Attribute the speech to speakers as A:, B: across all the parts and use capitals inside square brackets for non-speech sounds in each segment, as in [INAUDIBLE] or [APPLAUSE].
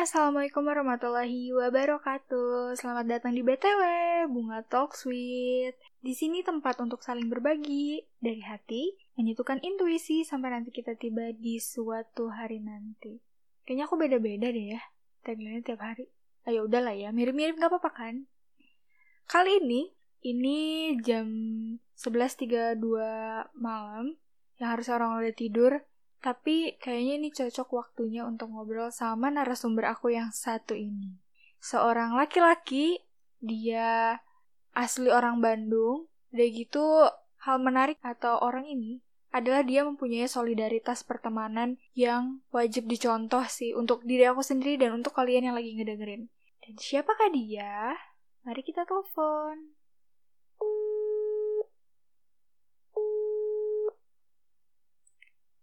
A: Assalamualaikum warahmatullahi wabarakatuh. Selamat datang di BTW, Bunga Talk Sweet. Di sini tempat untuk saling berbagi dari hati, menyatukan intuisi sampai nanti kita tiba di suatu hari nanti. Kayaknya aku beda-beda deh ya, tagline tiap hari. Ayo udahlah ya, mirip-mirip gak apa-apa kan? Kali ini, ini jam 11.32 malam, yang harus orang udah tidur, tapi kayaknya ini cocok waktunya untuk ngobrol sama narasumber aku yang satu ini. Seorang laki-laki, dia asli orang Bandung. Udah gitu, hal menarik atau orang ini adalah dia mempunyai solidaritas pertemanan yang wajib dicontoh sih untuk diri aku sendiri dan untuk kalian yang lagi ngedengerin. Dan siapakah dia? Mari kita telepon.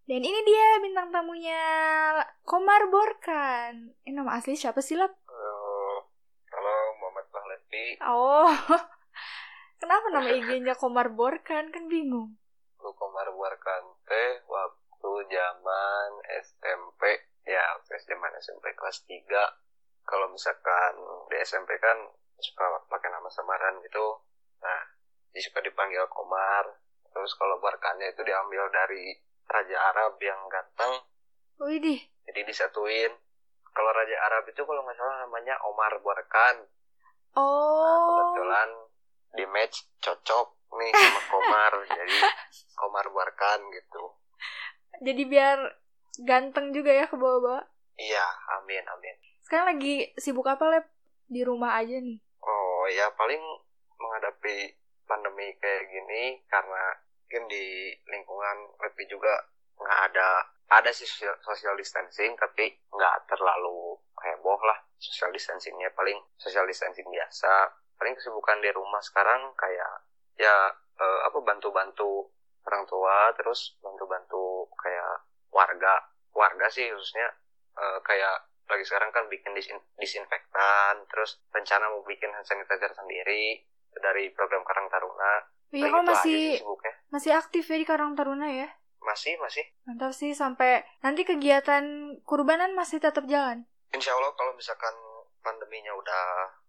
A: Dan ini dia bintang tamunya Komar Borkan. Ini nama asli siapa sih, Lap?
B: Halo, halo Muhammad Pahlavi.
A: Oh, [LAUGHS] kenapa nama IG-nya Komar Borkan? Kan bingung.
B: Lu Komar Borkan teh waktu zaman SMP. Ya, waktu zaman SMP kelas 3. Kalau misalkan di SMP kan suka pakai nama samaran gitu. Nah, dia suka dipanggil Komar. Terus kalau Borkannya itu diambil dari Raja Arab yang ganteng.
A: Widih.
B: Jadi disatuin. Kalau Raja Arab itu kalau nggak salah namanya Omar Borkan. Nah,
A: Oh.
B: kebetulan di match cocok nih sama [LAUGHS] Komar. jadi Komar Borkan gitu.
A: Jadi biar ganteng juga ya ke bawah-bawah.
B: Iya, amin, amin.
A: Sekarang lagi sibuk apa, Lep? Di rumah aja nih.
B: Oh ya, paling menghadapi pandemi kayak gini karena mungkin di lingkungan lebih juga nggak ada ada sih social, social distancing tapi nggak terlalu heboh lah social distancingnya. Paling social distancing biasa paling kesibukan di rumah sekarang kayak ya eh, apa bantu-bantu orang tua terus bantu-bantu kayak warga warga sih khususnya eh, kayak lagi sekarang kan bikin disin- disinfektan terus rencana mau bikin hand sanitizer sendiri dari program Karang Taruna
A: Iya, kamu
B: aja
A: masih
B: sih sibuknya.
A: masih aktif ya di Karang Taruna ya?
B: masih masih
A: Mantap sih sampai nanti kegiatan kurbanan masih tetap jalan.
B: Insya Allah kalau misalkan pandeminya udah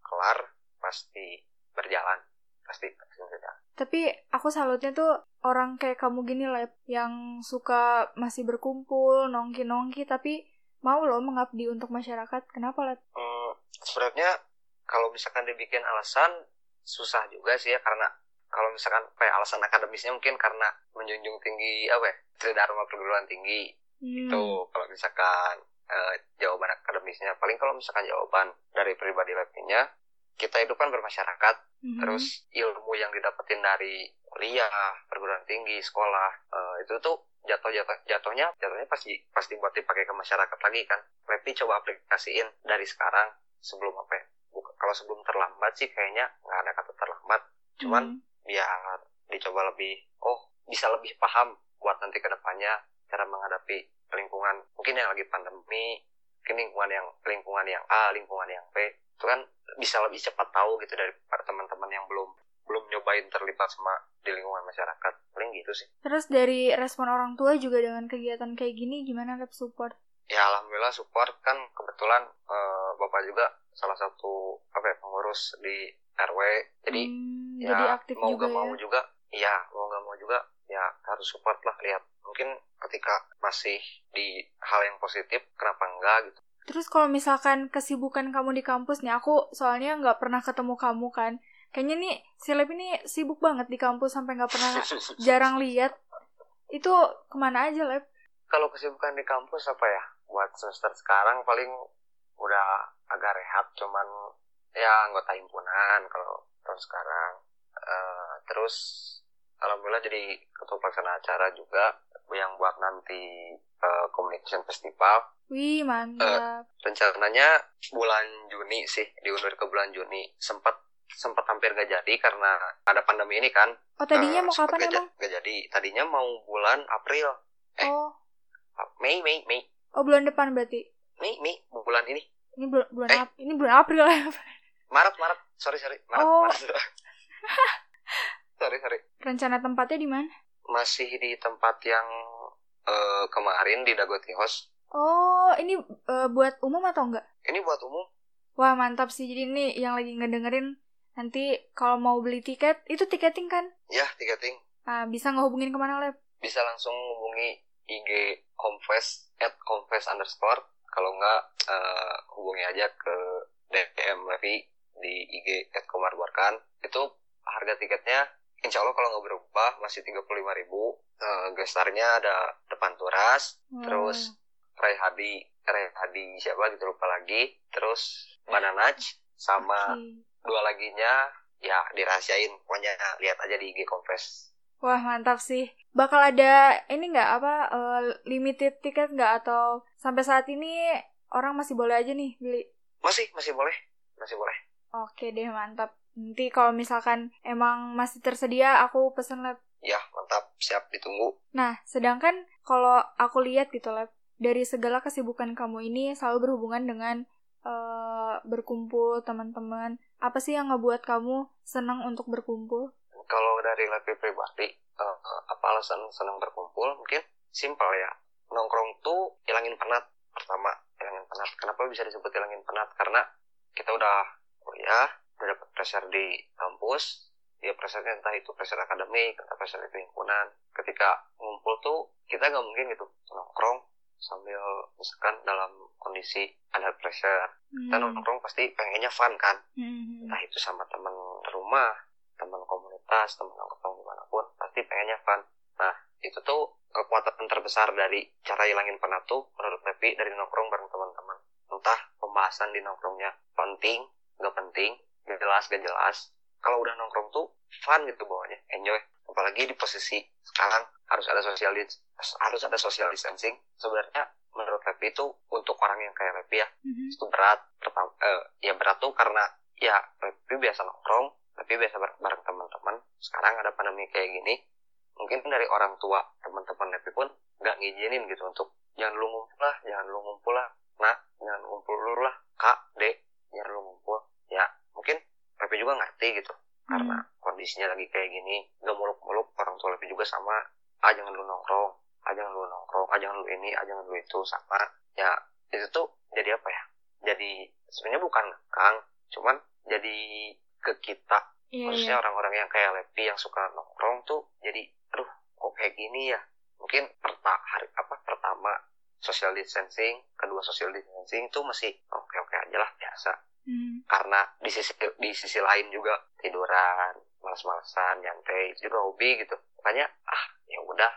B: kelar pasti berjalan pasti pasti berjalan.
A: Tapi aku salutnya tuh orang kayak kamu gini lah yang suka masih berkumpul, nongki-nongki tapi mau loh mengabdi untuk masyarakat. Kenapa lah?
B: Hmm, sebenarnya kalau misalkan dibikin alasan susah juga sih ya karena kalau misalkan kayak alasan akademisnya mungkin karena menjunjung tinggi apa ya tridharma perguruan tinggi
A: Hmm.
B: itu kalau misalkan eh, jawaban akademisnya paling kalau misalkan jawaban dari pribadi labnya kita itu kan bermasyarakat
A: Mhm.
B: terus ilmu yang didapetin dari kuliah perguruan tinggi sekolah eh, itu tuh jatuh jatuh jatuhnya jatuhnya pasti pasti buat dipakai ke masyarakat lagi kan Lepi coba aplikasiin dari sekarang sebelum apa ya Buka- kalau sebelum terlambat sih kayaknya nggak ada kata terlambat cuman
A: Hmm.
B: Dicoba lebih oh bisa lebih paham buat nanti ke depannya cara menghadapi lingkungan. Mungkin yang lagi pandemi mungkin lingkungan yang lingkungan yang A lingkungan yang B. Itu kan bisa lebih cepat tahu gitu dari para teman-teman yang belum belum nyobain terlibat sama di lingkungan masyarakat. Paling gitu sih.
A: Terus dari respon orang tua juga dengan kegiatan kayak gini gimana Lep support?
B: ya alhamdulillah support kan. Kebetulan eh, bapak juga salah satu apa ya pengurus di RW jadi
A: Hmm,
B: ya
A: jadi aktif
B: mau
A: juga
B: gak mau
A: ya.
B: juga iya mau gak mau juga ya harus support lah lihat mungkin ketika masih di hal yang positif kenapa enggak gitu
A: Terus kalau misalkan kesibukan kamu di kampus nih, aku soalnya nggak pernah ketemu kamu kan. Kayaknya nih si Lep ini sibuk banget di kampus sampai nggak pernah [LAUGHS] jarang lihat. Itu ke mana aja Lep?
B: kalau kesibukan di kampus apa ya buat semester sekarang paling udah agak rehat cuman ya anggota himpunan kalau tahun sekarang Eh, terus alhamdulillah jadi ketua pelaksana acara juga yang buat nanti eh, communication festival
A: Wih, mantap.
B: rencananya bulan Juni sih diundur ke bulan Juni sempat sempat hampir gak jadi karena ada pandemi ini kan
A: oh, tadinya
B: Eh,
A: mau kapan
B: gak,
A: emang?
B: gak jadi tadinya mau bulan April eh.
A: Oh,
B: Mei Mei Mei
A: oh bulan depan berarti.
B: Mei Mei bulan ini
A: Ini bulan bulan
B: Eh.
A: Ini bulan April ya. [LAUGHS]
B: Maret Maret sorry sorry Maret
A: Oh.
B: Maret [LAUGHS] sorry sorry
A: Rencana tempatnya di mana?
B: masih di tempat yang eh, kemarin di Dagoti House
A: Oh, ini eh, buat umum atau enggak?
B: Ini buat umum.
A: Wah, mantap sih. Jadi ini yang lagi ngedengerin nanti kalau mau beli tiket, itu tiketing kan?
B: Ya, tiketing.
A: Ah, bisa ngehubungin ke mana, Lab?
B: Bisa langsung hubungi IG Confess at Confess underscore. Kalau enggak, eh, hubungi aja ke DM Levi di IG at Komar Barkan. Itu harga tiketnya insya Allah kalau nggak berubah masih 35.000 ribu. Eh, gestarnya ada depan turas, terus Ray Hadi, Ray Hadi siapa gitu lupa lagi. Terus Bananaj sama
A: Oke.
B: dua laginya ya dirahasiain. Pokoknya lihat aja di IG Confess.
A: Wah, mantap sih. Bakal ada ini nggak apa eh, limited tiket nggak atau sampai saat ini orang masih boleh aja nih beli?
B: Masih, masih boleh. Masih boleh.
A: Oke deh, mantap. Nanti kalau misalkan emang masih tersedia, aku pesen lab.
B: Ya, mantap. Siap ditunggu.
A: Nah, sedangkan kalau aku lihat gitu lab, dari segala kesibukan kamu ini selalu berhubungan dengan eh, berkumpul teman-teman. Apa sih yang ngebuat kamu senang untuk berkumpul?
B: kalau dari Levi pribadi eh, apa alasan senang berkumpul mungkin simpel ya nongkrong tuh hilangin penat pertama hilangin penat kenapa bisa disebut hilangin penat karena kita udah kuliah dapet pressure di kampus ya pressure entah itu pressure akademik entah pressure di lingkungan ketika ngumpul tuh kita nggak mungkin gitu nongkrong sambil misalkan dalam kondisi ada pressure kita
A: Hmm.
B: nongkrong pasti pengennya fun kan
A: Hmm.
B: entah itu sama teman rumah, teman komunitas, teman nongkrong di mana pun, pasti pengennya fun. Nah, itu tuh kekuatan terbesar dari cara hilangin penat tuh menurut Levi dari nongkrong bareng teman-teman. Entah pembahasan di nongkrongnya penting, gak penting, gak jelas, gak jelas. Kalau udah nongkrong tuh fun gitu bawahnya, enjoy. Apalagi di posisi sekarang harus ada social harus ada social distancing. Sebenarnya menurut Levi itu untuk orang yang kayak Levi ya,
A: Mhm.
B: itu berat pertama eh, ya berat tuh karena ya Levi biasa nongkrong tapi biasa bareng, bareng teman-teman sekarang ada pandemi kayak gini mungkin dari orang tua teman-teman Levi pun nggak ngizinin gitu untuk jangan lu ngumpul lah jangan lu ngumpul lah nak jangan ngumpul lu lah kak dek jangan lu ngumpul Levi juga ngerti gitu. Karena kondisinya lagi kayak gini nggak muluk-muluk orang tua Levi juga sama ah jangan lu nongkrong ah jangan lu nongkrong ah jangan lu ini ah jangan lu itu. Sama ya itu tuh jadi apa ya? Jadi sebenarnya bukan ngekang cuman jadi ke kita.
A: Iya,
B: khususnya
A: iya.
B: orang-orang yang kayak Levi yang suka nongkrong tuh jadi aduh kok kayak gini ya? Mungkin perta hari apa pertama social distancing kedua social distancing itu masih oke oke aja lah biasa.
A: Hmm.
B: karena di sisi di sisi lain juga tiduran malas-malasan nyantai itu juga hobi gitu. Makanya ah ya udah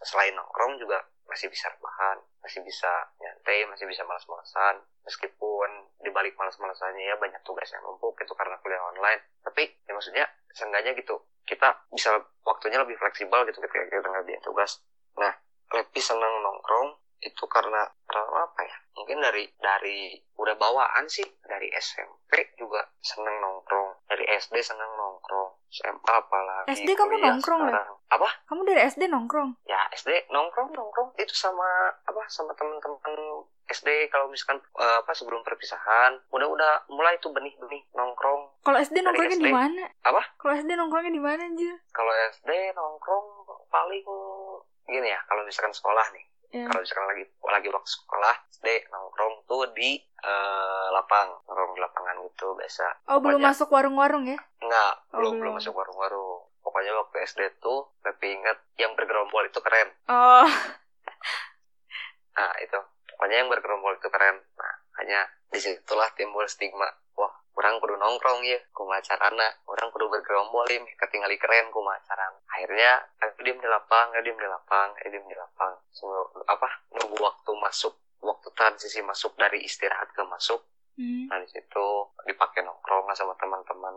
B: selain nongkrong juga masih bisa rebahan masih bisa nyantai masih bisa malas-malasan. Meskipun di balik malas-malasannya ya banyak tugas yang numpuk itu karena kuliah online. Tapi ya maksudnya seenggaknya gitu kita bisa waktunya lebih fleksibel gitu ketika kita ngerjain tugas. Nah lebih senang nongkrong itu karena karena apa ya? Mungkin dari dari udah bawaan sih. Dari SMP juga seneng nongkrong. Dari SD seneng nongkrong. SMA apalagi
A: SD kamu nongkrong,
B: sekarang. apa?
A: Kamu dari SD nongkrong?
B: ya SD nongkrong nongkrong. Itu sama apa sama teman-teman SD kalau misalkan eh, apa sebelum perpisahan. Udah udah mulai tuh benih-benih nongkrong.
A: Kalau SD nongkrongnya di mana?
B: Apa?
A: Kalau SD nongkrongnya di mana anjir?
B: kalau SD nongkrong paling gini ya kalau misalkan sekolah nih
A: Ya.
B: kalau misalkan lagi lagi waktu sekolah SD nongkrong tuh di eh, lapang nongkrong di lapangan gitu biasa
A: Oh, belum
B: Pokoknya-
A: masuk warung-warung ya?
B: Enggak,
A: Oh,
B: belum belum
A: belum.
B: masuk warung-warung. Pokoknya waktu SD tuh lebih inget yang bergerombol itu keren.
A: Oh,
B: Nah itu, pokoknya yang bergerombol itu keren. Nah hanya di situlah timbul stigma. Wah, orang kudu nongkrong ya, kumacarana. Orang kudu bergerombol ya, ketinggali keren kumacaran. Akhirnya aku diem di lapang, aku diem di lapang, aku diem di lapang. Apa? Nunggu waktu masuk, waktu transisi masuk dari istirahat ke masuk.
A: hmm.
B: Nah di situ dipakai nongkrong sama teman-teman.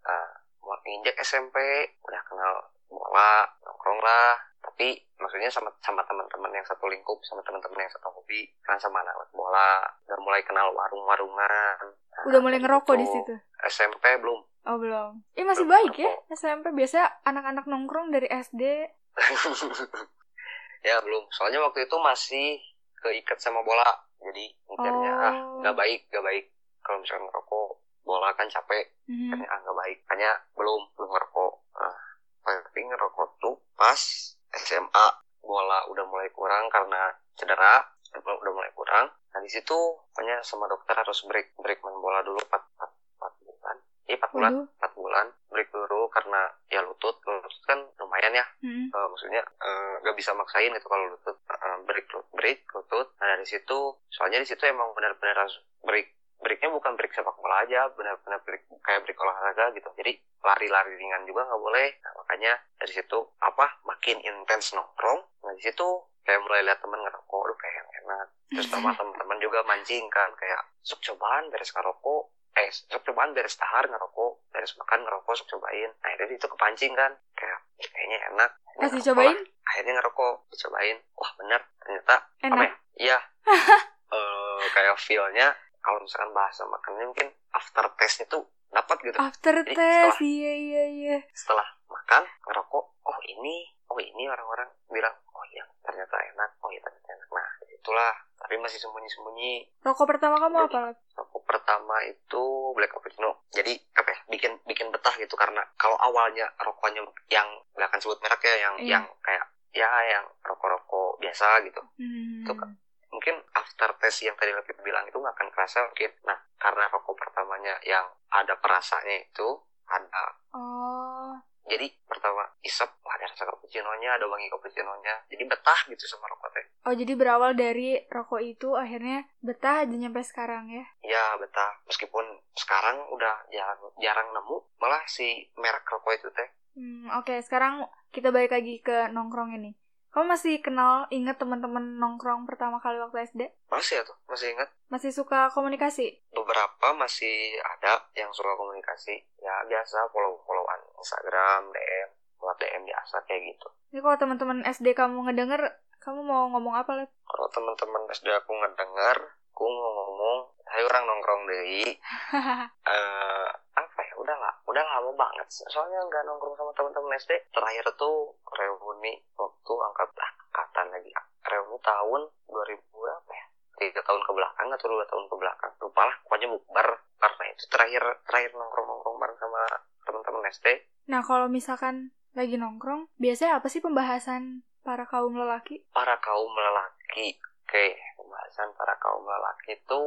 B: Nah, mau nginjek SMP, udah kenal bola, nongkrong lah. Tapi maksudnya sama sama teman-teman yang satu lingkup, sama teman-teman yang satu hobi, kan sama anak bola, udah mulai kenal warung-warungan. Nah,
A: udah mulai ngerokok
B: gitu.
A: di situ.
B: SMP belum.
A: Oh, belum. Ih, masih
B: Belum
A: baik ya
B: ngerokok.
A: SMP. Biasa anak-anak nongkrong dari SD. [LAUGHS]
B: ya belum. Soalnya waktu itu masih keikat sama bola. Jadi mikirnya ah
A: Oh.
B: nggak baik, nggak baik. Kalau misalnya ngerokok, bola kan capek.
A: Hmm.
B: Makanya ah nggak baik. Hanya belum belum ngerokok. Nah, tapi ngerokok tuh pas SMA bola udah mulai kurang karena cedera. udah mulai kurang nah di situ pokoknya sama dokter harus break break main bola dulu 4, 4, 4 bulan iya 4 bulan
A: Waduh.
B: 4 bulan break dulu karena ya lutut lutut kan lumayan ya
A: Hmm.
B: Eh, maksudnya eh, gak bisa maksain gitu kalau lutut Eh, break break lutut. Nah dari situ soalnya di situ emang benar-benar harus break breaknya bukan break sepak bola aja benar-benar break kayak break olahraga gitu. Jadi lari-lari ringan juga nggak boleh. Nah, makanya dari situ apa makin intens nongkrong. Nah di situ kayak mulai lihat temen ngerokok aduh kayak enak? Terus sama [LAUGHS] teman-teman juga mancing kan kayak sok cobaan beres ngerokok. Eh sok cobaan beres tahar ngerokok beres makan ngerokok sok cobain. Nah dari itu kepancing kan kayak "Ih, kayaknya enak.
A: Pas
B: Ngerokok
A: dicobain?
B: Dicobain wah bener ternyata apa
A: Enak.
B: ya iya [LAUGHS] Eh, kayak feelnya kalau misalkan bahasa makannya mungkin after taste itu dapat gitu
A: After
B: Jadi
A: test,
B: setelah-
A: iya iya iya.
B: setelah makan ngerokok oh ini oh ini orang-orang bilang oh iya ternyata enak oh iya ternyata enak nah itulah tapi masih sembunyi-sembunyi
A: Rokok pertama kamu apa? Lat?
B: rokok pertama itu black cappuccino jadi apa ya bikin bikin betah gitu karena kalau awalnya rokoknya yang nggak akan sebut merek ya yang
A: Iya.
B: yang kayak ya yang rokok-rokok biasa gitu
A: Hmm.
B: Itu kan. mungkin after taste yang tadi lebih bilang itu nggak akan kerasa mungkin nah karena rokok pertamanya yang ada perasanya itu ada
A: Oh,
B: jadi pertama isep wah ada rasa cappuccino-nya ada wangi cappuccino-nya jadi betah gitu sama rokok teh
A: oh jadi berawal dari rokok itu akhirnya betah aja nyampe sekarang ya?
B: ya betah meskipun sekarang udah jarang jarang nemu malah si merek rokok itu teh
A: Hmm, oke. Sekarang kita balik lagi ke nongkrong ini. Kamu masih kenal, inget teman-teman nongkrong pertama kali waktu SD?
B: masih ya tuh. Masih ingat.
A: Masih suka komunikasi?
B: beberapa masih ada yang suka komunikasi. Ya biasa follow followan Instagram DM buat DM biasa kayak gitu.
A: Ini kalau teman-teman SD kamu ngedenger, kamu mau ngomong apa, Let?
B: kalau teman-teman SD aku ngedenger aku mau ngomong ayo orang nongkrong deh [LAUGHS] eh apa ya? Udahlah udah lama banget. Soalnya nggak nongkrong sama teman-teman SD terakhir tuh reuni waktu angkat ah, angkatan lagi reuni tahun 2000 berapa ya tiga tahun ke belakang atau dua tahun ke belakang lupa lah pokoknya bukber karena itu terakhir terakhir nongkrong nongkrong bareng sama teman-teman SD
A: Nah, kalau misalkan lagi nongkrong, biasanya apa sih pembahasan para kaum lelaki?
B: para kaum lelaki oke pembahasan para kaum lelaki itu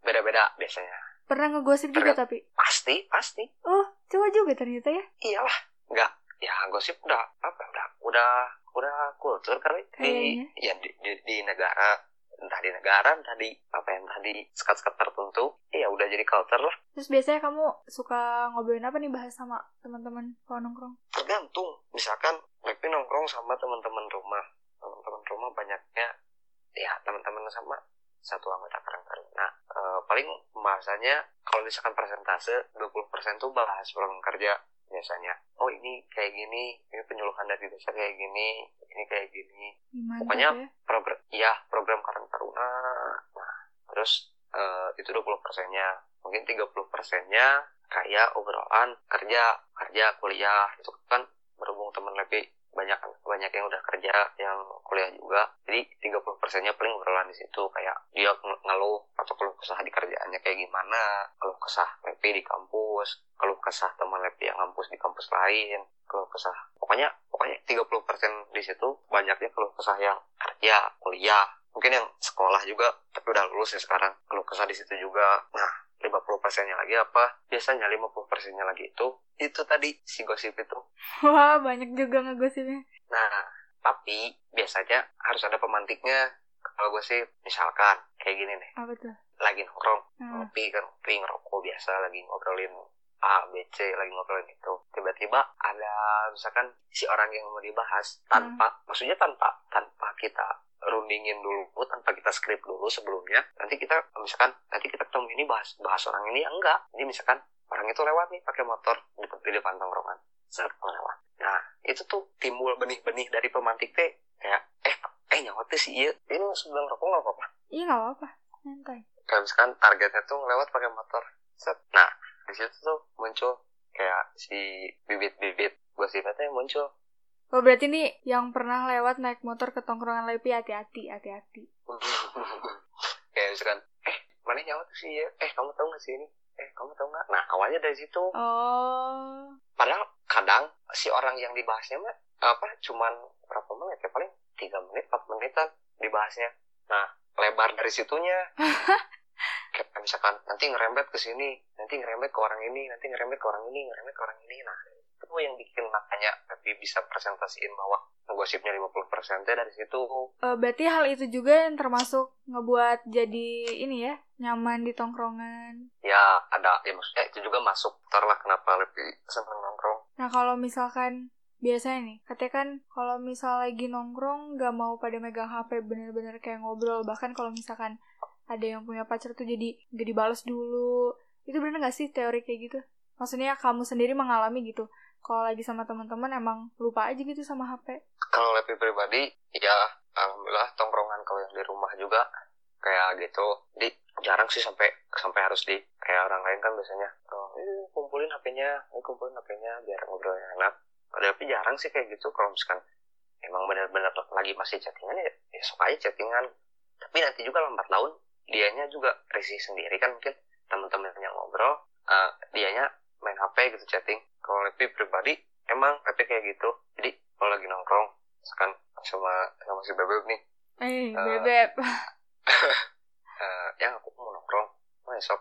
B: beda-beda biasanya
A: Pernah ngegosip juga tapi?
B: pasti pasti
A: Oh, coba juga ternyata ya.
B: iyalah nggak ya gosip udah apa udah udah udah kultur kali di
A: Kayaknya.
B: ya di, di, di negara entah di negara entah di apa yang tadi sekat-sekat tertentu ya udah jadi culture lah.
A: Terus biasanya kamu suka ngobrolin apa nih bahas sama teman-teman kalau nongkrong?
B: tergantung. Misalkan Lepi nongkrong sama teman-teman rumah. Teman-teman rumah banyaknya ya teman-teman sama satu anggota karang taruna Eh, paling pembahasannya kalau misalkan persentase 20% tuh bahas pulang kerja biasanya oh ini kayak gini ini penyuluhan dari desa kayak gini ini kayak gini.
A: Gimana
B: Pokoknya
A: ya?
B: program ya program Karang Taruna. Nah terus eh, itu 20 persennya. Mungkin 30 persennya kayak obrolan kerja kerja kuliah itu kan berhubung teman lebih banyak banyak yang udah kerja yang kuliah juga. Jadi 30 persennya paling obrolan di situ. Kayak dia ng- ngeluh atau keluh kesah di kerjaannya kayak gimana keluh kesah Lepi di kampus keluh kesah teman Lepi yang kampus di kampus lain keluh kesah. Pokoknya pokoknya 30 persen di situ banyaknya keluh kesah yang kerja kuliah mungkin yang sekolah juga tapi udah lulus ya sekarang keluh kesah di situ juga. Nah 50 persennya lagi apa biasanya 50 persennya lagi itu itu tadi si gosip itu
A: Wah, banyak juga ngegosipnya.
B: Nah, tapi biasanya harus ada pemantiknya. Kalau gue sih, misalkan kayak gini nih,
A: Apa tuh?
B: lagi nongkrong,
A: Hmm.
B: ngopi kan, ngopi ngerokok biasa, lagi ngobrolin A, B, C, lagi ngobrolin itu. Tiba-tiba ada misalkan si orang yang mau dibahas tanpa, maksudnya tanpa tanpa kita rundingin dulu, tanpa kita skrip dulu sebelumnya. Nanti kita misalkan nanti kita ketemu ini bahas bahas orang ini ya enggak. Ini misalkan orang itu lewat nih pakai motor di, di depan tongkrongan. Set, lewat. Nah, itu tuh timbul benih-benih dari pemantik teh kayak eh eh nyawa sih iya ini sebelum rokok nggak apa-apa
A: Iya, nggak apa-apa. Santai.
B: kayak misalkan targetnya tuh ngelewat pakai motor set nah di situ tuh muncul kayak si bibit-bibit gosipnya tuh muncul
A: Oh, berarti nih yang pernah lewat naik motor ke tongkrongan Lepi, hati-hati, hati-hati. [LAUGHS]
B: kayak misalkan eh mana nyawa tuh sih iya eh kamu tahu nggak sih ini? Eh kamu tahu nggak nah awalnya dari situ.
A: Oh,
B: padahal kadang si orang yang dibahasnya mah apa cuman berapa menit ya? Paling tiga menit empat menitan dibahasnya. Nah lebar dari situnya. [LAUGHS] Kayak misalkan nanti ngerembet ke sini nanti ngerembet ke orang ini nanti ngerembet ke orang ini ngerembet ke orang ini. Nah itu yang bikin makanya tapi bisa presentasiin bahwa gosipnya 50% teh dari situ
A: Eh, berarti hal itu juga yang termasuk ngebuat jadi ini ya nyaman di tongkrongan.
B: ya ada ya maksudnya itu juga masuk faktor lah kenapa lebih seneng nongkrong
A: Nah kalau misalkan biasanya nih, katanya kan kalau misal lagi nongkrong gak mau pada megang HP bener-bener kayak ngobrol bahkan kalau misalkan ada yang punya pacar tuh jadi gak dibales dulu. Itu bener gak sih teori kayak gitu? Maksudnya kamu sendiri mengalami gitu. Kalau lagi sama teman-teman emang lupa aja gitu sama HP.
B: kalau lebih pribadi ya alhamdulillah tongkrongan kalau yang di rumah juga kayak gitu. Di jarang sih sampai sampai harus di kayak orang lain kan biasanya oh, eh, kumpulin HP-nya eh, kumpulin HP-nya biar ngobrolnya enak. Tapi jarang sih kayak gitu kalau misalkan emang benar-benar lagi masih chattingan ya, ya sok aja chattingan. Tapi nanti juga lambat laun dianya juga risih sendiri kan mungkin teman-teman yang ngobrol eh, dianya main HP gitu chatting. Kalau lebih pribadi emang HP kayak gitu. Jadi kalau lagi nongkrong misalkan sama sama si bebek nih.
A: Eh,
B: Eh,
A: bebek. [LAUGHS]
B: eh yang aku mau nongkrong. Oh ya sok.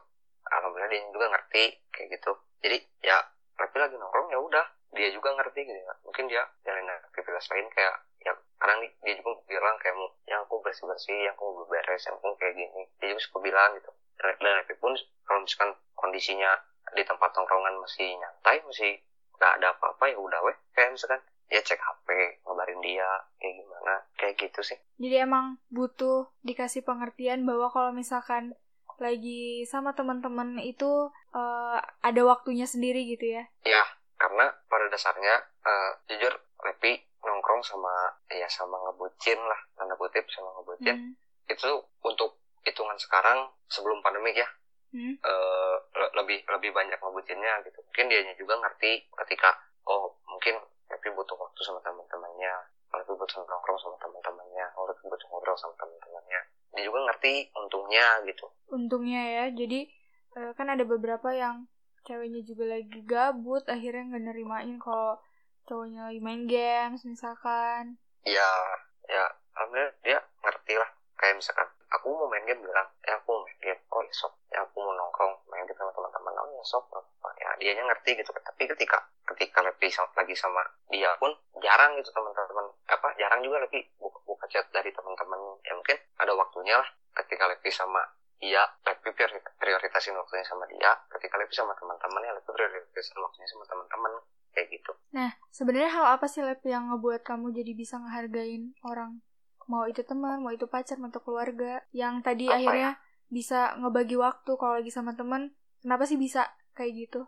B: Alhamdulillah dia juga ngerti kayak gitu. Jadi ya tapi lagi nongkrong ya udah. Dia juga ngerti gitu ya. Mungkin dia jalanin aktivitas lain kayak ya kadang dia juga bilang kayak mau yang aku bersih bersih yang aku mau beres yang aku kayak gini. Dia juga suka bilang gitu. Dan, tapi pun kalau misalkan kondisinya di tempat nongkrongan masih nyantai masih nggak ada apa-apa ya udah weh. Kayak misalkan ya cek HP ngabarin dia kayak gimana. Kayak gitu sih.
A: Jadi emang butuh dikasih pengertian bahwa kalau misalkan lagi sama teman-teman itu eh, ada waktunya sendiri gitu ya.
B: Ya, karena pada dasarnya eh, jujur Lepi nongkrong sama ya sama ngebucin lah tanda kutip sama ngebucin.
A: Hmm.
B: itu untuk hitungan sekarang sebelum pandemik ya
A: Hmm.
B: eh, le- lebih lebih banyak ngebucinnya gitu mungkin dianya juga ngerti ketika oh mungkin Lepi butuh waktu sama teman-temannya Lepi butuh nongkrong sama teman-temannya Lepi butuh ngobrol sama teman-temannya dia juga ngerti untungnya gitu
A: Untungnya ya. Jadi eh, kan ada beberapa yang ceweknya juga lagi gabut akhirnya nggak nerimain kalau cowoknya lagi main games misalkan.
B: ya ya alhamdulillah dia ngerti lah kayak misalkan aku mau main game bilang ya aku mau main game. Oh ya ya aku mau nongkrong main game sama teman-teman. Oh ya sok. Nggak apa-apa. ya dianya ngerti gitu. Tapi ketika ketika lebih sama, lagi sama dia pun jarang gitu teman-teman. Apa jarang juga lebih buka, buka chat dari teman-teman. Ya mungkin ada waktunya lah. Ketika lebih sama dia lebih priori- prioritasin waktunya sama dia. Ketika lebih sama teman-teman ya lebih prioritasin waktunya sama teman-teman. Kayak gitu.
A: Nah, sebenarnya hal apa sih Lep yang ngebuat kamu jadi bisa ngehargain orang? Mau itu teman, mau itu pacar, mau itu keluarga. Yang tadi
B: Apa ya?
A: akhirnya bisa ngebagi waktu kalau lagi sama teman. Kenapa sih bisa kayak gitu?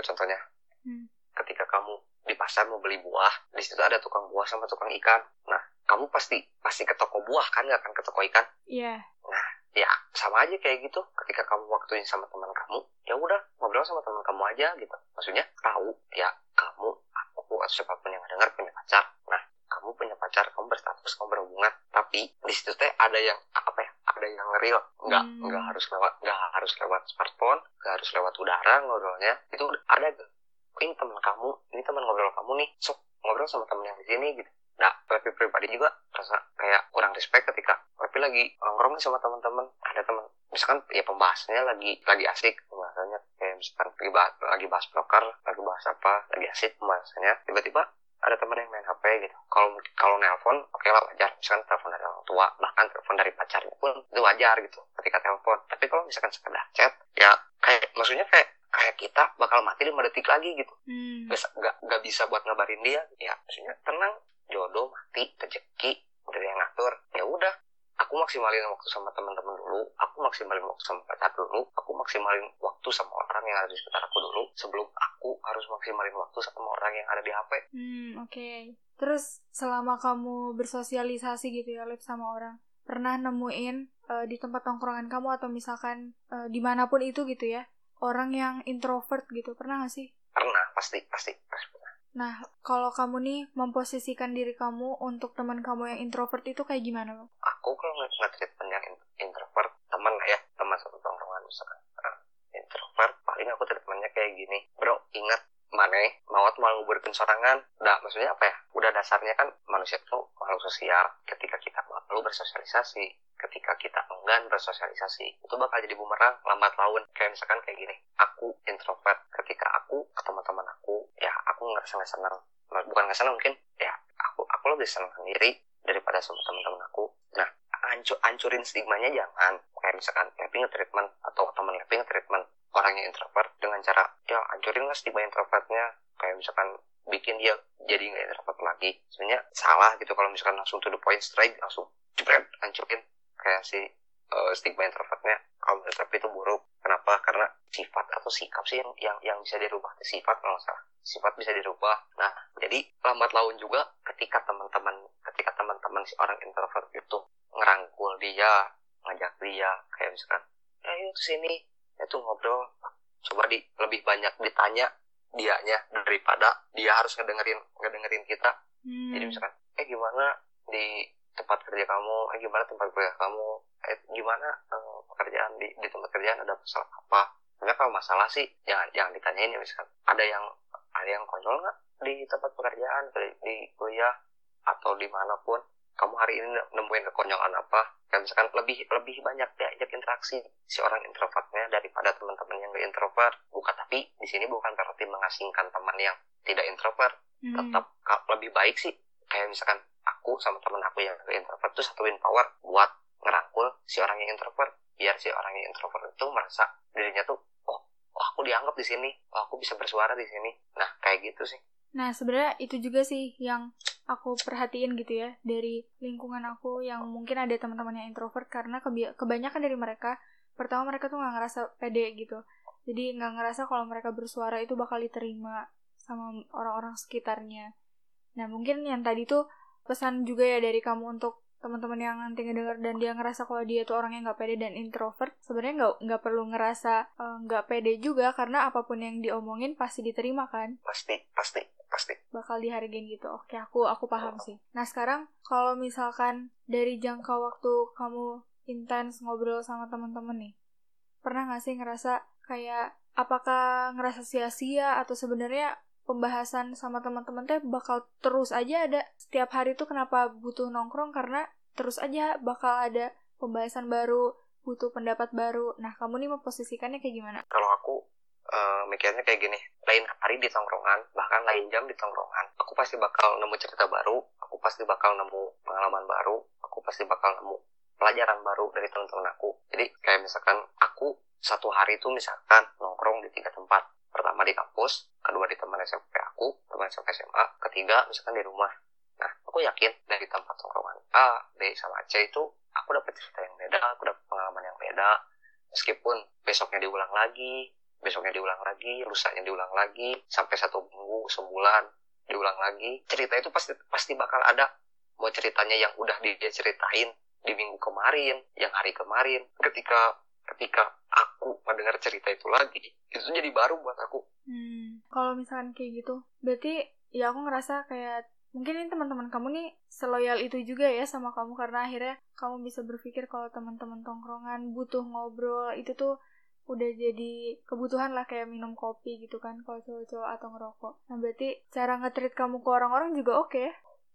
B: contohnya
A: Hmm.
B: ketika kamu di pasar mau beli buah di situ ada tukang buah sama tukang ikan nah kamu pasti pasti ke toko buah kan nggak akan ke toko ikan
A: Iya.
B: ya sama aja kayak gitu ketika kamu waktunya sama teman kamu ya udah ngobrol sama teman kamu aja gitu maksudnya tahu ya kamu aku atau siapa pun yang dengar punya pacar nah kamu punya pacar kamu berstatus kamu berhubungan. Tapi di situ teh ada yang apa ya ada yang real. Nggak
A: Hmm.
B: nggak harus lewat nggak harus lewat smartphone nggak harus lewat udara ngobrolnya. Itu ada ini teman kamu ini teman ngobrol kamu nih. Sok ngobrol sama temen yang di sini gitu. Nah tapi pribadi juga rasa kayak kurang respect ketika tapi lagi nongkrong sama teman-teman. Ada teman misalkan ya pembahasannya lagi lagi asik pembahasannya. Kayak misalkan lagi bahas, lagi bahas broker lagi bahas apa lagi asik pembahasannya. Tiba-tiba ada teman yang main HP gitu. Kalau kalau nelpon oke lah wajar. Misalkan telepon dari orang tua bahkan telepon dari pacarnya pun itu wajar gitu ketika telepon. Tapi kalau misalkan sekedar chat ya kayak maksudnya kayak kayak kita bakal mati lima detik lagi gitu.
A: Hmm.
B: nggak nggak nggak bisa buat ngabarin dia. Ya maksudnya tenang jodoh mati rezeki udah yang ngatur ya udah. Aku maksimalin waktu sama teman-teman dulu aku maksimalin waktu sama pacar dulu aku maksimalin waktu sama orang yang ada di sekitar aku dulu sebelum aku harus maksimalin waktu sama orang yang ada di HP
A: Hmm, oke. Terus selama kamu bersosialisasi gitu ya, Lip, sama orang, pernah nemuin eh, di tempat tongkrongan kamu atau misalkan eh, di mana pun itu gitu ya, orang yang introvert gitu, pernah gak sih?
B: pernah pasti pasti pasti pernah.
A: Nah, kalau kamu nih memposisikan diri kamu untuk teman kamu yang introvert itu kayak gimana? Lo?
B: aku kalau nge- nge-treat temen yang in- introvert teman lah ya teman satu tongkrongan misalkan eh, introvert paling aku treat temennya kayak gini bro ingat mana mawat nguburkan sorangan nah maksudnya apa ya? Udah dasarnya kan manusia tuh makhluk sosial. Ketika kita perlu bersosialisasi ketika kita enggan bersosialisasi itu bakal jadi bumerang lambat laun. Kayak misalkan kayak gini aku introvert. Ketika aku ke teman-teman aku ya aku ngerasa nggak senang. Bukan nggak senang mungkin ya aku aku lebih senang sendiri daripada sama teman-teman aku. Nah hancur hancurin stigmanya jangan. Kayak misalkan Lepi treatment atau teman Lepi treatment orang yang introvert dengan cara ya hancurin lah stigma introvertnya. Kayak misalkan bikin dia jadi nggak introvert lagi. Sebenarnya salah gitu kalau misalkan langsung to the point straight langsung jebret hancurin. Kayak si uh, stigma introvertnya kalau menurut tapi itu buruk. Kenapa? Karena sifat atau sikap sih yang yang, yang bisa dirubah. Sifat kalau salah. Sifat bisa dirubah. Nah jadi lambat laun juga ketika teman-teman ketika teman-teman si orang introvert itu ngerangkul dia ngajak dia kayak misalkan ya yuk sini. Itu ngobrol. Coba di lebih banyak ditanya dianya daripada dia harus ngedengerin ngedengerin kita. Hmm. jadi misalkan eh gimana di tempat kerja kamu? Eh gimana tempat kerja kamu? Eh gimana eh, pekerjaan di, di tempat kerjaan? Ada masalah apa? Sebenarnya kalau masalah sih jangan jangan ditanyain ya misalkan ada yang ada yang konyol nggak di tempat pekerjaan di, di kuliah atau di mana pun kamu hari ini nemuin kekonyolan apa? Kan misalkan lebih lebih banyak diajak interaksi si orang introvertnya daripada teman-teman yang gak introvert bukan tapi di sini bukan berarti mengasingkan teman yang tidak introvert. Hmm. tetap lebih baik sih. Kayak misalkan aku sama teman aku yang introvert tuh satuin power buat ngerangkul si orang yang introvert. Biar si orang yang introvert itu merasa dirinya tuh oh, oh aku dianggap di sini? Oh aku bisa bersuara di sini? Nah kayak gitu sih.
A: Nah, sebenarnya itu juga sih yang aku perhatiin gitu ya dari lingkungan aku yang mungkin ada teman-teman yang introvert. Karena kebanyakan dari mereka pertama mereka tuh nggak ngerasa pede gitu. Jadi nggak ngerasa kalau mereka bersuara itu bakal diterima sama orang-orang sekitarnya. Nah, mungkin yang tadi tuh pesan juga ya dari kamu untuk teman-teman yang nanti ngedenger dan dia ngerasa kalau dia tuh orang yang nggak pede dan introvert sebenarnya nggak nggak perlu ngerasa eh, nggak uh, pede juga karena apa pun yang diomongin pasti diterima kan
B: pasti pasti pasti
A: bakal dihargain gitu oke aku aku paham oh. sih nah sekarang kalau misalkan dari jangka waktu kamu intens ngobrol sama teman-teman nih pernah nggak sih ngerasa kayak apakah ngerasa sia-sia atau sebenarnya pembahasan sama teman-teman teh bakal terus aja ada setiap hari tuh kenapa butuh nongkrong? Karena terus aja bakal ada pembahasan baru butuh pendapat baru. Nah kamu nih memposisikannya kayak gimana?
B: Kalau aku uh, mikirnya kayak gini. Lain hari di tongkrongan bahkan lain jam di tongkrongan aku pasti bakal nemu cerita baru aku pasti bakal nemu pengalaman baru aku pasti bakal nemu pelajaran baru dari teman-teman aku. Jadi kayak misalkan aku satu hari itu misalkan nongkrong di tiga tempat. Pertama di kampus kedua di teman SMP aku teman SMP SMA ketiga misalkan di rumah. Nah aku yakin dari tempat tongkrongan A B sama C itu aku dapat cerita yang beda aku dapat pengalaman yang beda. Meskipun besoknya diulang lagi besoknya diulang lagi lusanya diulang lagi sampai satu minggu sebulan diulang lagi cerita itu pasti pasti bakal ada. Mau ceritanya yang udah dia ceritain di minggu kemarin yang hari kemarin ketika ketika aku mendengar cerita itu lagi itu jadi baru buat aku
A: hmm. kalau misalkan kayak gitu berarti ya aku ngerasa kayak mungkin ini teman-teman kamu nih seloyal itu juga ya sama kamu karena akhirnya kamu bisa berpikir kalau teman-teman tongkrongan butuh ngobrol itu tuh udah jadi kebutuhan lah kayak minum kopi gitu kan kalau cowok-cowok atau ngerokok. Nah berarti cara ngetrit kamu ke orang-orang juga oke okay?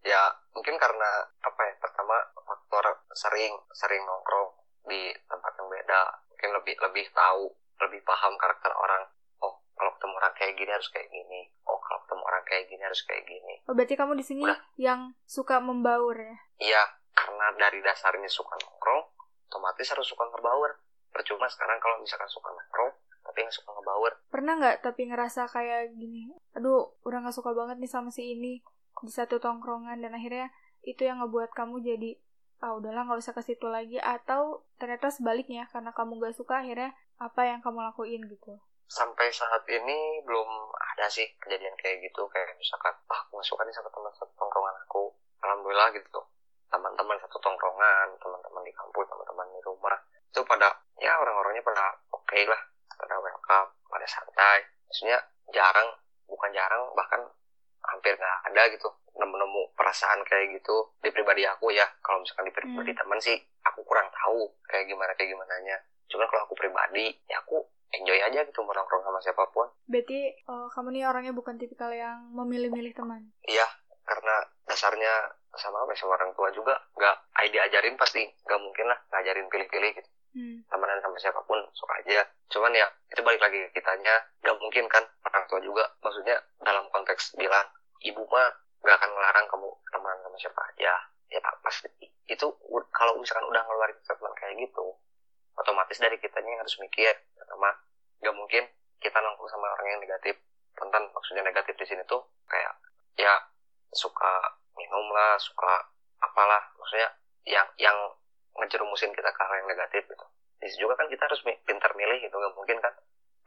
B: ya? mungkin karena apa ya pertama faktor sering sering nongkrong di tempat yang beda. Mungkin lebih lebih tahu lebih paham karakter orang. Oh kalau ketemu orang kayak gini harus kayak gini. Oh kalau ketemu orang kayak gini harus kayak gini.
A: Oh berarti kamu di sini Udah. yang suka membaur ya?
B: Iya karena dari dasarnya suka nongkrong otomatis harus suka ngebaur. Percuma sekarang kalau misalkan suka nongkrong tapi nggak suka ngebaur.
A: Pernah nggak tapi ngerasa kayak gini aduh udah nggak suka banget nih sama si ini di satu tongkrongan dan akhirnya itu yang ngebuat kamu jadi ah udahlah nggak usah ke situ lagi. Atau ternyata sebaliknya karena kamu gak suka akhirnya apa yang kamu lakuin gitu.
B: Sampai saat ini belum ada sih kejadian kayak gitu. Kayak misalkan ah aku suka nih sama teman satu tongkrongan aku. Alhamdulillah gitu. Teman-teman satu tongkrongan teman-teman di kampus teman-teman di rumah itu pada ya orang-orangnya pada oke okay lah pada welcome pada santai. Maksudnya jarang bukan jarang bahkan hampir nggak ada gitu perasaan kayak gitu di pribadi aku ya. Kalau misalkan di pribadi hmm. teman sih aku kurang tahu kayak gimana kayak gimana nya cuman kalau aku pribadi ya aku enjoy aja gitu nongkrong sama siapa pun.
A: Berarti uh, kamu nih orangnya bukan tipikal yang memilih-milih teman?
B: Iya karena dasarnya sama apa ya, sama orang tua juga. Nggak ay diajarin pasti. Nggak mungkin lah ngajarin pilih-pilih gitu.
A: Hmm.
B: temenan sama siapa pun suka aja. Cuman ya itu balik lagi ke kitanya. Nggak mungkin kan orang tua juga. Maksudnya dalam konteks bilang ibu mah nggak akan ngelarang kamu sama siapa aja. Ya pasti itu kalau misalkan udah ngeluarin statement kayak gitu otomatis dari kitanya yang harus mikir pertama nggak mungkin kita nongkrong sama orang yang negatif. Tentang maksudnya negatif di sini tuh kayak ya suka minum lah suka apalah. Maksudnya yang yang ngejerumusin kita ke hal yang negatif gitu. Di juga kan kita harus mi- pintar milih gitu nggak mungkin kan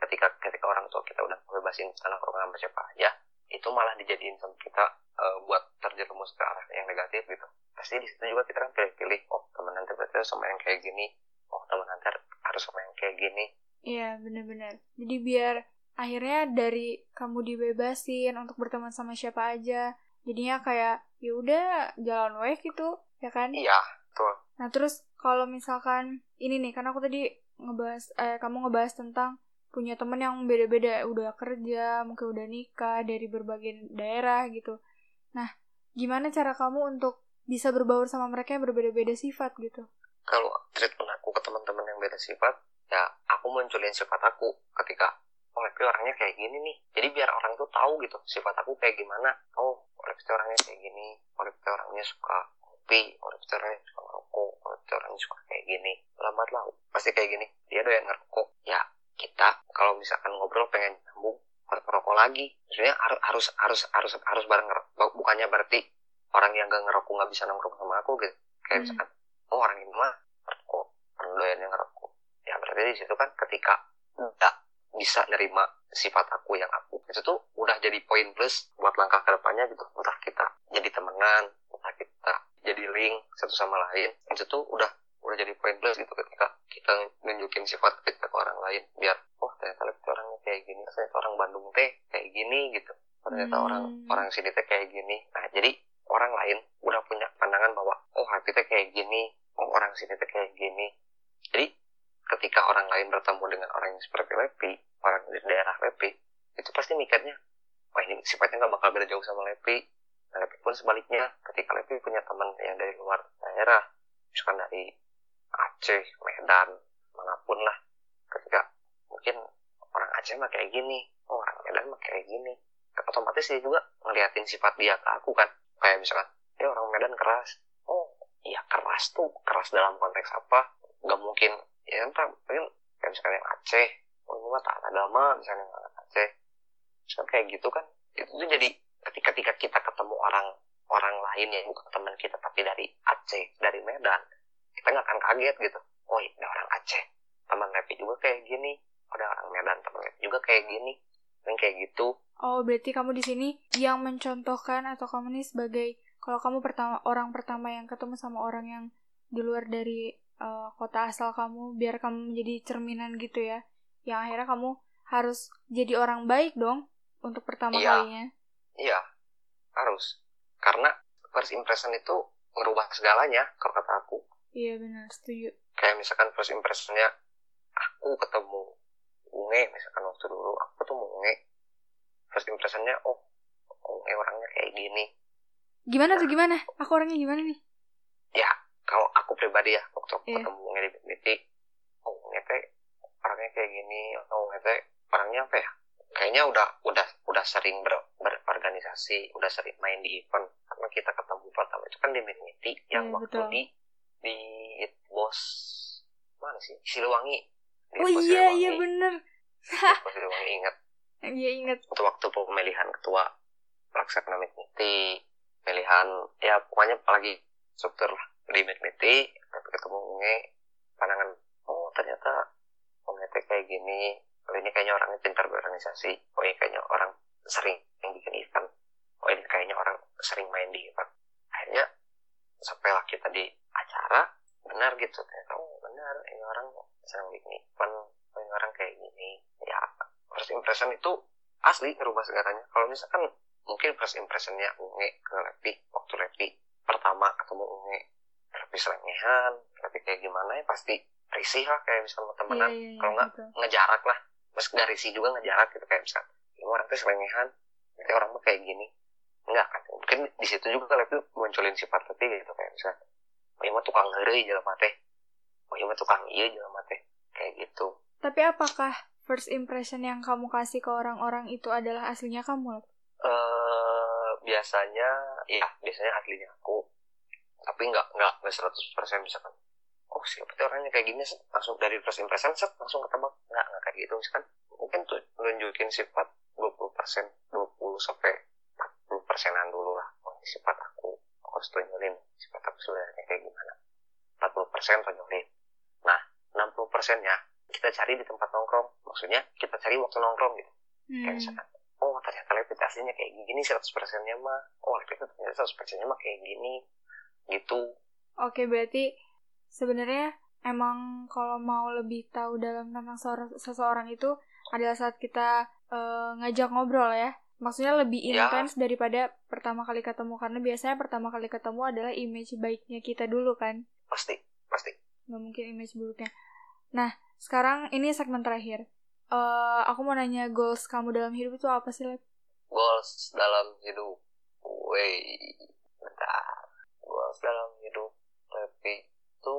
B: ketika ketika orang tua kita udah bebasin kita nongkrong sama siapa aja itu malah dijadiin sama kita eh, buat terjerumus ke arah yang negatif gitu pasti di situ juga kita kan pilih-pilih oh teman nanti berarti harus sama yang kayak gini oh teman nanti harus sama yang kayak gini
A: Iya, bener-bener. Jadi biar akhirnya dari kamu dibebasin untuk berteman sama siapa aja. Jadinya kayak ya udah jalan wae gitu, ya kan?
B: iya tuh
A: Nah, terus kalau misalkan ini nih, karena aku tadi ngebahas eh kamu ngebahas tentang punya temen yang beda-beda, udah kerja, mungkin udah nikah dari berbagai daerah gitu. Nah, gimana cara kamu untuk bisa berbaur sama mereka yang berbeda-beda sifat gitu?
B: kalau treatment aku ke teman-teman yang beda sifat ya aku munculin sifat aku ketika oh Lepi orangnya kayak gini nih. Jadi biar orang tuh tahu gitu sifat aku kayak gimana. Oh Lepi orangnya kayak gini. Oh Lepi orangnya suka kopi oh Lepi orangnya suka ngerokok. Oh Lepi orangnya suka kayak gini. Lambat laut pasti kayak gini. Dia doyan ngerokok. Ya kita kalau misalkan ngobrol pengen nyambung ngerokok lagi. Maksudnya harus harus harus harus harus bareng ngerokok bukannya berarti orang yang gak ngerokok nggak bisa nongkrong sama aku gitu.
A: Hmm.
B: kayak misalkan oh orang ini mah ngerokok orang doyan yang ngerokok berarti di situ kan ketika nggak bisa nerima sifat aku yang aku. Itu tuh udah jadi poin plus buat langkah ke depannya gitu. Entah kita jadi temenan entah kita jadi link satu sama lain. Itu tuh udah udah jadi poin plus gitu ketika kita nunjukin sifat kita ke orang lain. Biar oh ternyata lebih orangnya kayak gini ternyata orang Bandung teh kayak gini gitu. Ternyata
A: Hmm.
B: orang orang sini teh kayak gini. Nah jadi orang lain udah punya pandangan bahwa oh Happy teh kayak gini. Oh orang sini teh kayak gini. jadi ketika orang lain bertemu dengan orang yang seperti Lepi orang di daerah Lepi itu pasti mikirnya wah ini sifatnya nggak bakal beda jauh sama Lepi. Nah, Lepi pun sebaliknya ketika Lepi punya teman yang dari luar daerah misalkan dari Aceh Medan mana pun lah ketika mungkin orang Aceh mah kayak gini orang Medan mah kayak gini otomatis dia juga ngeliatin sifat dia ke aku kan. Kayak misalkan ya orang Medan keras. Oh iya keras tuh keras dalam konteks apa? Nggak mungkin ya entah mungkin kayak misalkan yang Aceh. Oh ini mah taat agama misalnya yang Aceh. Misalkan kayak gitu kan itu tuh jadi ketika ketika kita ketemu orang orang lain yang bukan teman kita tapi dari Aceh dari Medan kita nggak akan kaget gitu. Oh ini orang Aceh. Teman Lepi juga kayak gini. Ada orang Medan teman Lepi juga kayak gini. Yang kayak gitu.
A: Oh, berarti kamu di sini yang mencontohkan atau kamu nih sebagai kalau kamu pertama orang pertama yang ketemu sama orang yang di luar dari eh, kota asal kamu, biar kamu menjadi cerminan gitu ya. Yang akhirnya kamu harus jadi orang baik dong untuk pertama
B: Iya.
A: kalinya.
B: Iya, harus. Karena first impression itu ngerubah segalanya, kalau kata aku.
A: Iya benar, setuju.
B: Kayak misalkan first impressionnya, aku ketemu Unge, misalkan waktu dulu, aku ketemu Unge. First impressionnya, oh, Unge orangnya kayak gini.
A: Gimana tuh gimana? Aku orangnya gimana nih?
B: Ya, kalau aku pribadi ya, waktu aku
A: Iya.
B: ketemu Unge di BT, oh, Unge teh orangnya kayak gini, oh, Unge teh orangnya apa ya? Kayaknya udah udah udah sering ber, berorganisasi, udah sering main di event. Karena kita ketemu pertama itu kan di Miti yang
A: Iya,
B: waktu
A: betul.
B: di di It Bos mana sih Siliwangi. Di
A: Oh iya
B: Siliwangi.
A: iya bener.
B: Siliwangi ingat
A: Iya inget.
B: itu waktu pemilihan ketua pelaksana Miti, pemilihan ya pokoknya apalagi struktur lah di Miti, tapi ketemu Unge, pandangan oh ternyata teh kayak gini, oh ini kayaknya orangnya pintar berorganisasi, oh ini kayaknya orang sering yang bikin event, oh ini kayaknya orang sering main di event. Akhirnya sampailah kita di acara, benar gitu, ternyata oh benar ini orang sering bikin event, oh ini orang kayak gini, ya first impression itu asli ngerubah segalanya. Kalau misalkan mungkin first impressionnya Unge ke Lepi, waktu Lepi pertama ketemu Lepi selengehan, Lepi kayak gimana ya pasti risih lah kayak misalnya temenan.
A: iya iya.
B: Kalau nggak
A: betul.
B: ngejarak lah, meski nggak risih juga ngejarak gitu kayak misalkan ini orang tuh selengehan, nanti orang mah kayak gini. enggak kan mungkin di situ juga Lepi munculin sifat Lepi gitu kayak misalnya oh iya mah tukang ngeri jalan mate oh iya mah tukang iya jalan mate kayak gitu
A: Tapi apakah first impression yang kamu kasih ke orang-orang itu adalah aslinya kamu?
B: eh biasanya ya biasanya aslinya aku tapi seratus persen misalkan. Oh siapa tuh orangnya kayak gini langsung dari first impression set langsung ketebak nggak nggak kayak gitu. Misalkan mungkin tuh nunjukin sifat 20 persen 20 sampai 40 persenan dulu lah. Oh, sifat aku. Aku harus tunjukin sifat aku sebenarnya kayak gimana. 40 persen tunjukin. Nah 60 persennya kita cari di tempat nongkrong. Maksudnya kita cari waktu nongkrong gitu. Kayak
A: Hmm.
B: misalkan oh ternyata Levit aslinya kayak gini 100 persennya mah. Oh Levit ternyata 100 persennya mah kayak gini. Gitu
A: Oke, berarti sebenarnya emang kalau mau lebih tahu dalam tentang seorang- seseorang itu adalah saat kita eh, ngajak ngobrol ya. Maksudnya lebih
B: Ya.
A: intens daripada pertama kali ketemu karena biasanya pertama kali ketemu adalah image baiknya kita dulu kan.
B: pasti pasti
A: nggak mungkin image buruknya. Nah, sekarang ini segmen terakhir. Eh, aku mau nanya goals kamu dalam hidup itu apa sih, Lep?
B: goals dalam hidup gue bentar goals dalam hidup Levi itu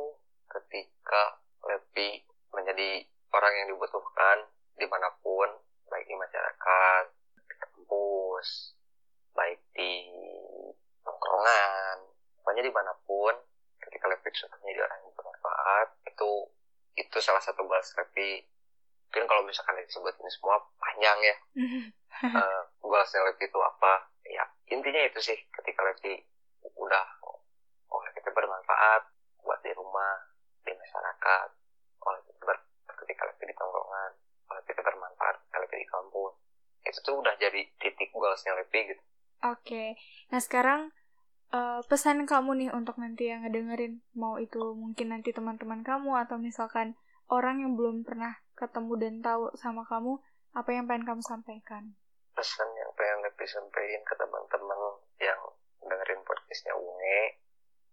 B: ketika Levi menjadi orang yang dibutuhkan di mana pun baik di masyarakat di kampus baik di tongkrongan pokoknya di mana pun ketika Levi sudah menjadi orang yang bermanfaat itu itu salah satu goals Levi mungkin kalau misalkan disebut ini semua panjang ya. Uh, goalsnya Levi itu apa? Ya intinya itu sih ketika Levi udah oh kita bermanfaat buat di rumah di masyarakat oh kita ber, ketika Levi di tongkrongan oh kita bermanfaat ketika Levi di kampus itu tuh udah jadi titik goalsnya Levi gitu.
A: Oke, nah sekarang eh, pesan kamu nih untuk nanti yang ngedengerin, mau itu mungkin nanti teman-teman kamu atau misalkan orang yang belum pernah ketemu dan tahu sama kamu, apa yang pengen kamu sampaikan?
B: pesan yang pengen Levi sampaikan ke teman-teman yang dengerin podcastnya Unge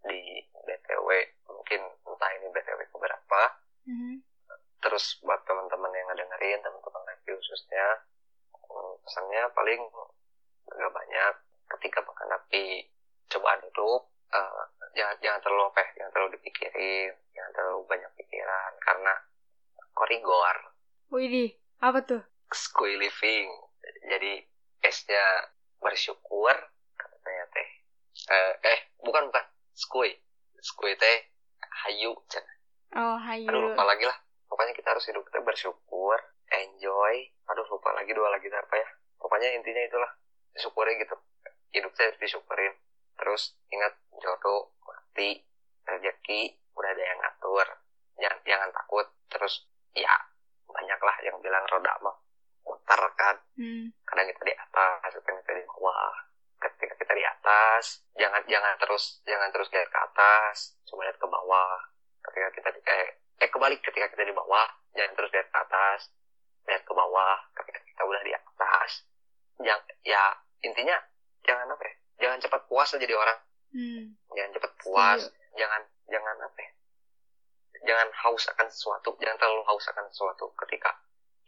B: di BTW mungkin entah ini BTW keberapa
A: Mhm.
B: terus buat teman-teman yang ngedengerin teman-teman Levi khususnya hmm, pesannya paling nggak banyak ketika menghadapi cobaan hidup eh, jangan jangan terlalu apa ya, jangan terlalu dipikirin jangan terlalu banyak pikiran karena korigor
A: Widih, apa tuh?
B: skuy living. Jadi S-nya bersyukur katanya teh. Eh, eh bukan bukan. Skuy skuy teh hayu cen.
A: Oh, hayu.
B: aduh lupa lagi lah. Pokoknya kita harus hidup kita bersyukur enjoy. Aduh lupa lagi dua lagi apa ya. Pokoknya intinya itulah. Syukuri gitu. Hidup saya harus disyukurin. Terus ingat jodoh mati rezeki udah ada yang ngatur. Jangan jangan takut. Terus ya banyak lah yang bilang roda mah muter kan
A: Hmm.
B: kadang kita di atas kadang kita di bawah ketika kita di atas jangan jangan terus jangan terus lihat ke atas coba lihat ke bawah ketika kita di, eh, eh kebalik ketika kita di bawah jangan terus lihat ke atas lihat ke bawah ketika kita udah di atas yang ya intinya jangan apa ya jangan cepat puas jadi orang
A: Hmm.
B: jangan cepat puas
A: Setuju.
B: jangan jangan haus akan sesuatu jangan terlalu haus akan sesuatu. Ketika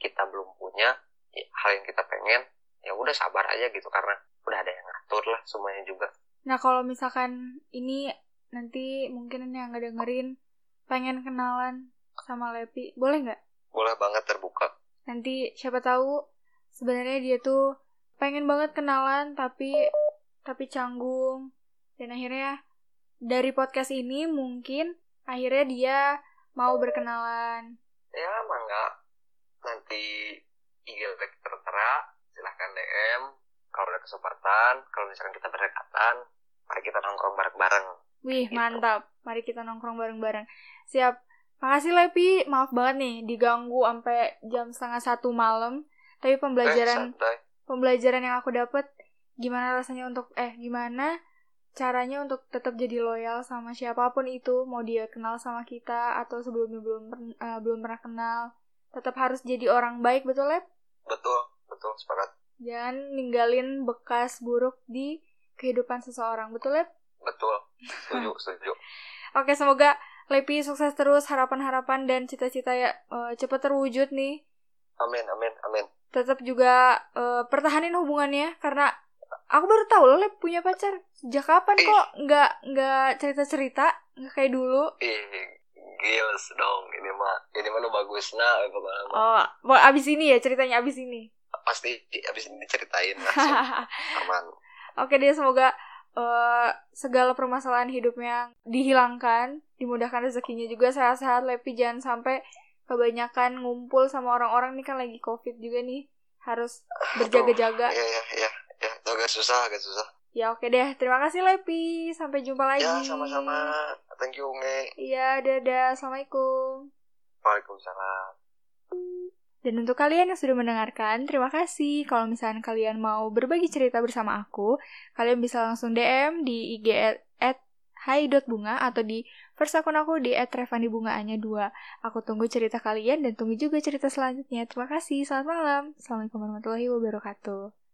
B: kita belum punya ya, hal yang kita pengen ya udah sabar aja gitu karena udah ada yang ngatur lah semuanya juga.
A: Nah, kalau misalkan ini nanti mungkin yang ngedengerin pengen kenalan sama Lepi, boleh nggak?
B: boleh banget terbuka.
A: Nanti siapa tahu sebenarnya dia tuh pengen banget kenalan tapi tapi canggung. Dan akhirnya dari podcast ini mungkin akhirnya dia mau berkenalan?
B: Ya mangga nanti IG Lek tertera silahkan DM kalau ada kesempatan kalau misalkan kita berdekatan mari kita nongkrong bareng-bareng.
A: Wih
B: Gitu.
A: mantap. Mari kita nongkrong bareng-bareng. Siap. Makasih Lepi. Maaf banget nih diganggu sampai jam setengah satu malam. Tapi
B: eh,
A: pembelajaran
B: santai.
A: pembelajaran yang aku dapat gimana rasanya untuk eh gimana caranya untuk tetap jadi loyal sama siapa pun itu mau dia kenal sama kita atau sebelumnya belum eh, belum pernah kenal tetap harus jadi orang baik betul Lep?
B: Betul betul sepakat.
A: Jangan ninggalin bekas buruk di kehidupan seseorang betul Lep?
B: Betul setuju [LAUGHS] setuju.
A: Oke semoga Lepi sukses terus harapan-harapan dan cita-cita ya eh, cepat terwujud nih.
B: Amin amin amin.
A: Tetap juga eh, pertahanin hubungannya karena aku baru tahu lo Lep punya pacar. Sejak kapan kok nggak nggak cerita cerita nggak kayak dulu?
B: Ih gils dong. Ini mah ini mah nu bagus nah pokoknya
A: oh mau abis ini ya ceritanya abis ini?
B: Pasti abis ini diceritain langsung aman.
A: Oke deh, semoga eh, segala permasalahan hidupnya dihilangkan, dimudahkan rezekinya juga. Sehat-sehat. Lepi. Jangan sampai kebanyakan ngumpul sama orang-orang nih kan lagi covid juga nih, harus berjaga-jaga.
B: ya ya ya ya itu agak susah agak susah
A: Ya oke deh, terima kasih Lepi, sampai jumpa lagi.
B: ya sama-sama thank you nge
A: Iya, dadah, assalamualaikum.
B: waalaikumsalam
A: Dan untuk kalian yang sudah mendengarkan, terima kasih. Kalau misalnya kalian mau berbagi cerita bersama aku, kalian bisa langsung DM di IG at hai.bunga atau di first akun aku di at revandibungaannya 2. Aku tunggu cerita kalian dan tunggu juga cerita selanjutnya. Terima kasih, selamat malam. Assalamualaikum warahmatullahi wabarakatuh.